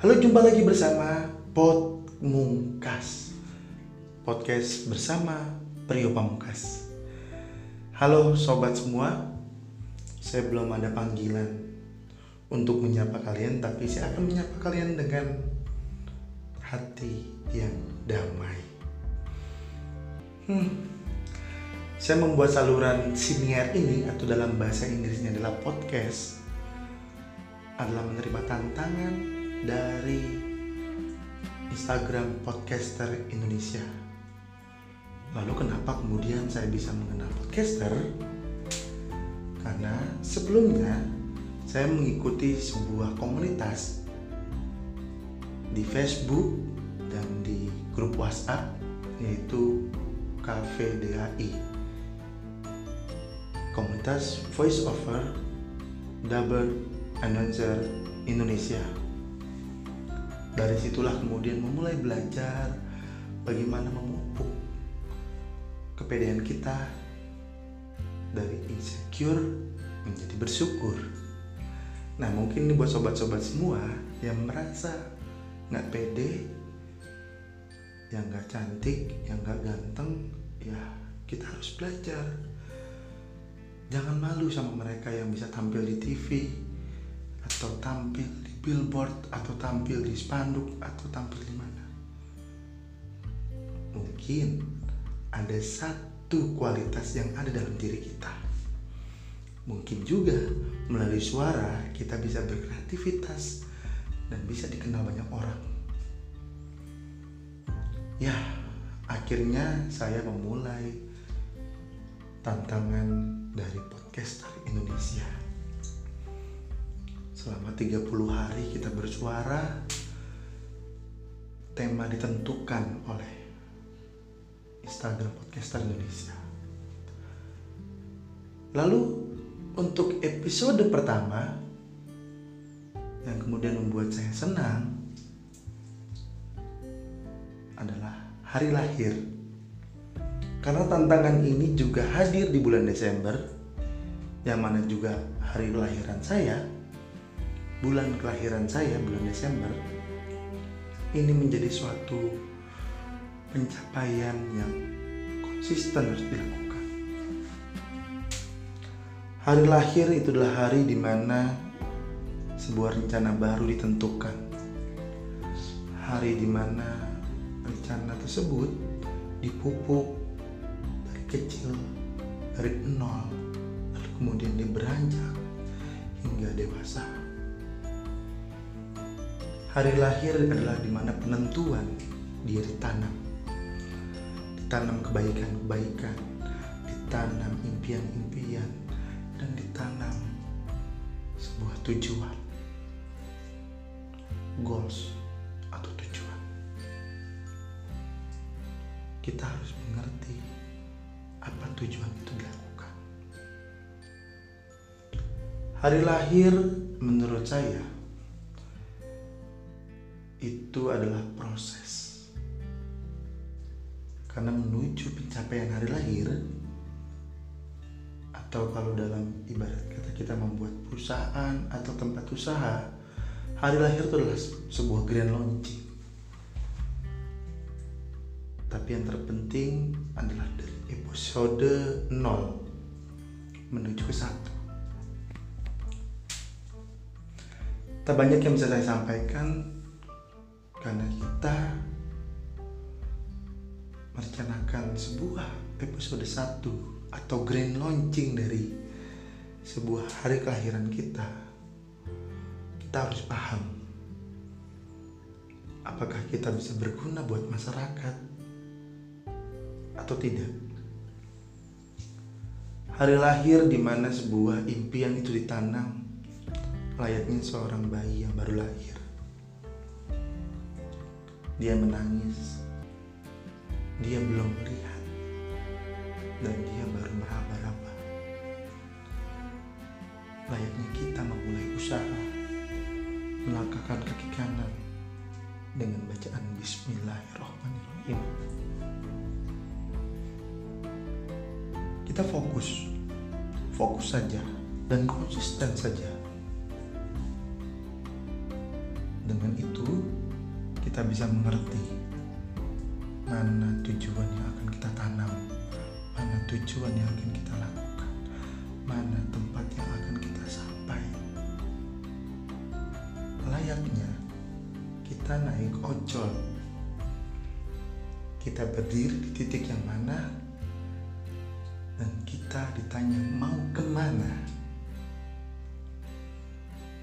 Halo, jumpa lagi bersama Pod Mungkas Podcast bersama Prio Pamungkas. Halo sobat semua. Saya belum ada panggilan Untuk menyapa kalian Tapi saya akan menyapa kalian dengan Hati yang damai. Hmm. Saya membuat saluran siniar ini Atau dalam bahasa Inggrisnya adalah podcast Adalah menerima tantangan dari Instagram Podcaster Indonesia. Lalu kenapa kemudian saya bisa mengenal podcaster? Karena sebelumnya saya mengikuti sebuah komunitas di Facebook dan di grup WhatsApp yaitu DAI. Komunitas Voice Over Double Announcer Indonesia dari situlah kemudian memulai belajar bagaimana memupuk kepedean kita dari insecure menjadi bersyukur. Nah mungkin ini buat sobat-sobat semua yang merasa nggak pede, yang nggak cantik, yang nggak ganteng, ya kita harus belajar. Jangan malu sama mereka yang bisa tampil di TV atau tampil di billboard atau tampil di spanduk atau tampil di mana. Mungkin ada satu kualitas yang ada dalam diri kita. Mungkin juga melalui suara kita bisa berkreativitas dan bisa dikenal banyak orang. Ya, akhirnya saya memulai tantangan dari podcaster Indonesia selama 30 hari kita bersuara tema ditentukan oleh Instagram Podcaster Indonesia. Lalu untuk episode pertama yang kemudian membuat saya senang adalah hari lahir. Karena tantangan ini juga hadir di bulan Desember yang mana juga hari kelahiran saya bulan kelahiran saya bulan Desember ini menjadi suatu pencapaian yang konsisten harus dilakukan. Hari lahir itu adalah hari di mana sebuah rencana baru ditentukan. Hari di mana rencana tersebut dipupuk dari kecil, dari nol, lalu kemudian dia beranjak hingga dewasa. Hari lahir adalah di mana penentuan dia ditanam. Ditanam kebaikan-kebaikan, ditanam impian-impian, dan ditanam sebuah tujuan. Goals atau tujuan. Kita harus mengerti apa tujuan itu dilakukan. Hari lahir menurut saya itu adalah proses. Karena menuju pencapaian hari lahir atau kalau dalam ibarat kata kita membuat perusahaan atau tempat usaha, hari lahir itu adalah sebuah grand launching. Tapi yang terpenting adalah dari episode 0 menuju ke satu. Tak banyak yang bisa saya sampaikan karena kita merencanakan sebuah episode 1 atau grand launching dari sebuah hari kelahiran kita. Kita harus paham apakah kita bisa berguna buat masyarakat atau tidak. Hari lahir di mana sebuah impian itu ditanam layaknya seorang bayi yang baru dia menangis. Dia belum melihat. Dan dia baru meraba-raba. Layaknya kita memulai usaha. Melangkahkan kaki kanan dengan bacaan Bismillahirrahmanirrahim. Kita fokus, fokus saja dan konsisten saja Dengan itu, kita bisa mengerti mana tujuan yang akan kita tanam, mana tujuan yang akan kita lakukan, mana tempat yang akan kita sampai. Layaknya kita naik ojol, kita berdiri di titik yang mana, dan kita ditanya mau ke mana.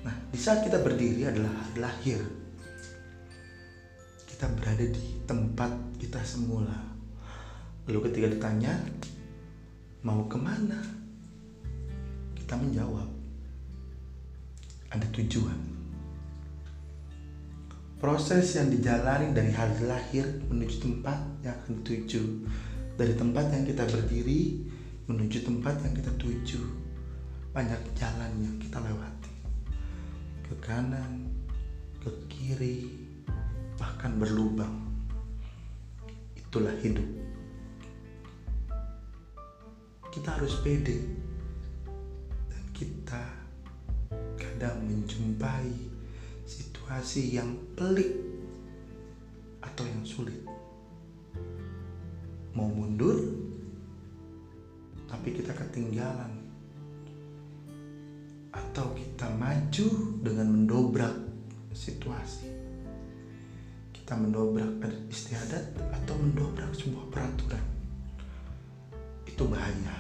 Nah, di saat kita berdiri adalah lahir kita berada di tempat kita semula. Lalu ketika ditanya, mau ke mana? Kita menjawab, ada tujuan. Proses yang dijalani dari hari lahir menuju tempat yang akan dituju. Dari tempat yang kita berdiri menuju tempat yang kita tuju. Banyak jalan yang kita lewati. Ke kanan, ke kiri, bahkan berlubang. Itulah hidup. Kita harus pede dan kita kadang menjumpai situasi yang pelik atau yang sulit. Mau mundur, tapi kita ketinggalan. Atau kita maju dengan mendobrak situasi kita mendobrak istiadat atau mendobrak sebuah peraturan. Itu bahaya.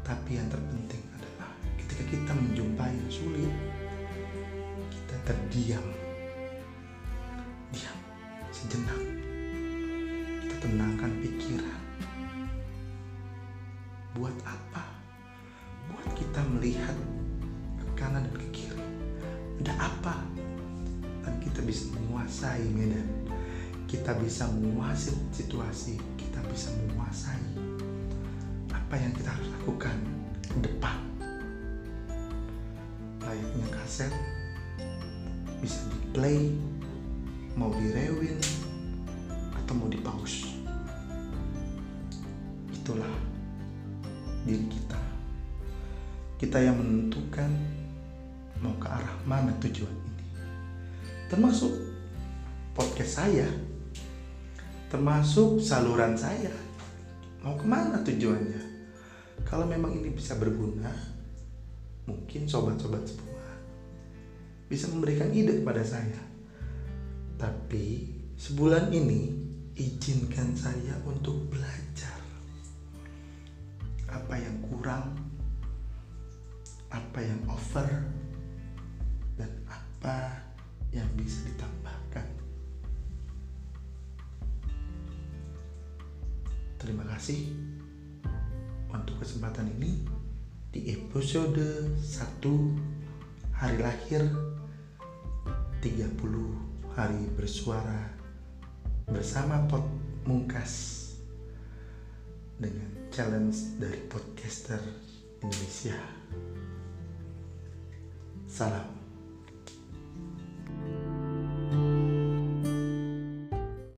Tapi yang terpenting adalah ketika kita menjumpai yang sulit kita terdiam. Diam sejenak. Kita tenangkan pikiran. Buat apa? Buat kita melihat ke kanan dan ke kiri. Ada apa kita bisa menguasai medan. Kita bisa menguasai situasi. Kita bisa menguasai apa yang kita harus lakukan ke depan. Layaknya kaset bisa di play mau di rewind atau mau di pause. Itulah diri kita. Kita yang menentukan mau ke arah mana tujuan termasuk podcast saya, termasuk saluran saya. Mau ke mana tujuannya? Kalau memang ini bisa berguna, mungkin sobat-sobat semua bisa memberikan ide kepada saya. Tapi sebulan ini izinkan saya untuk belajar apa yang kurang, apa yang over, Terima kasih untuk kesempatan ini di episode 1 hari lahir 30 hari bersuara bersama Pot Mungkas dengan challenge dari podcaster Indonesia. Salam.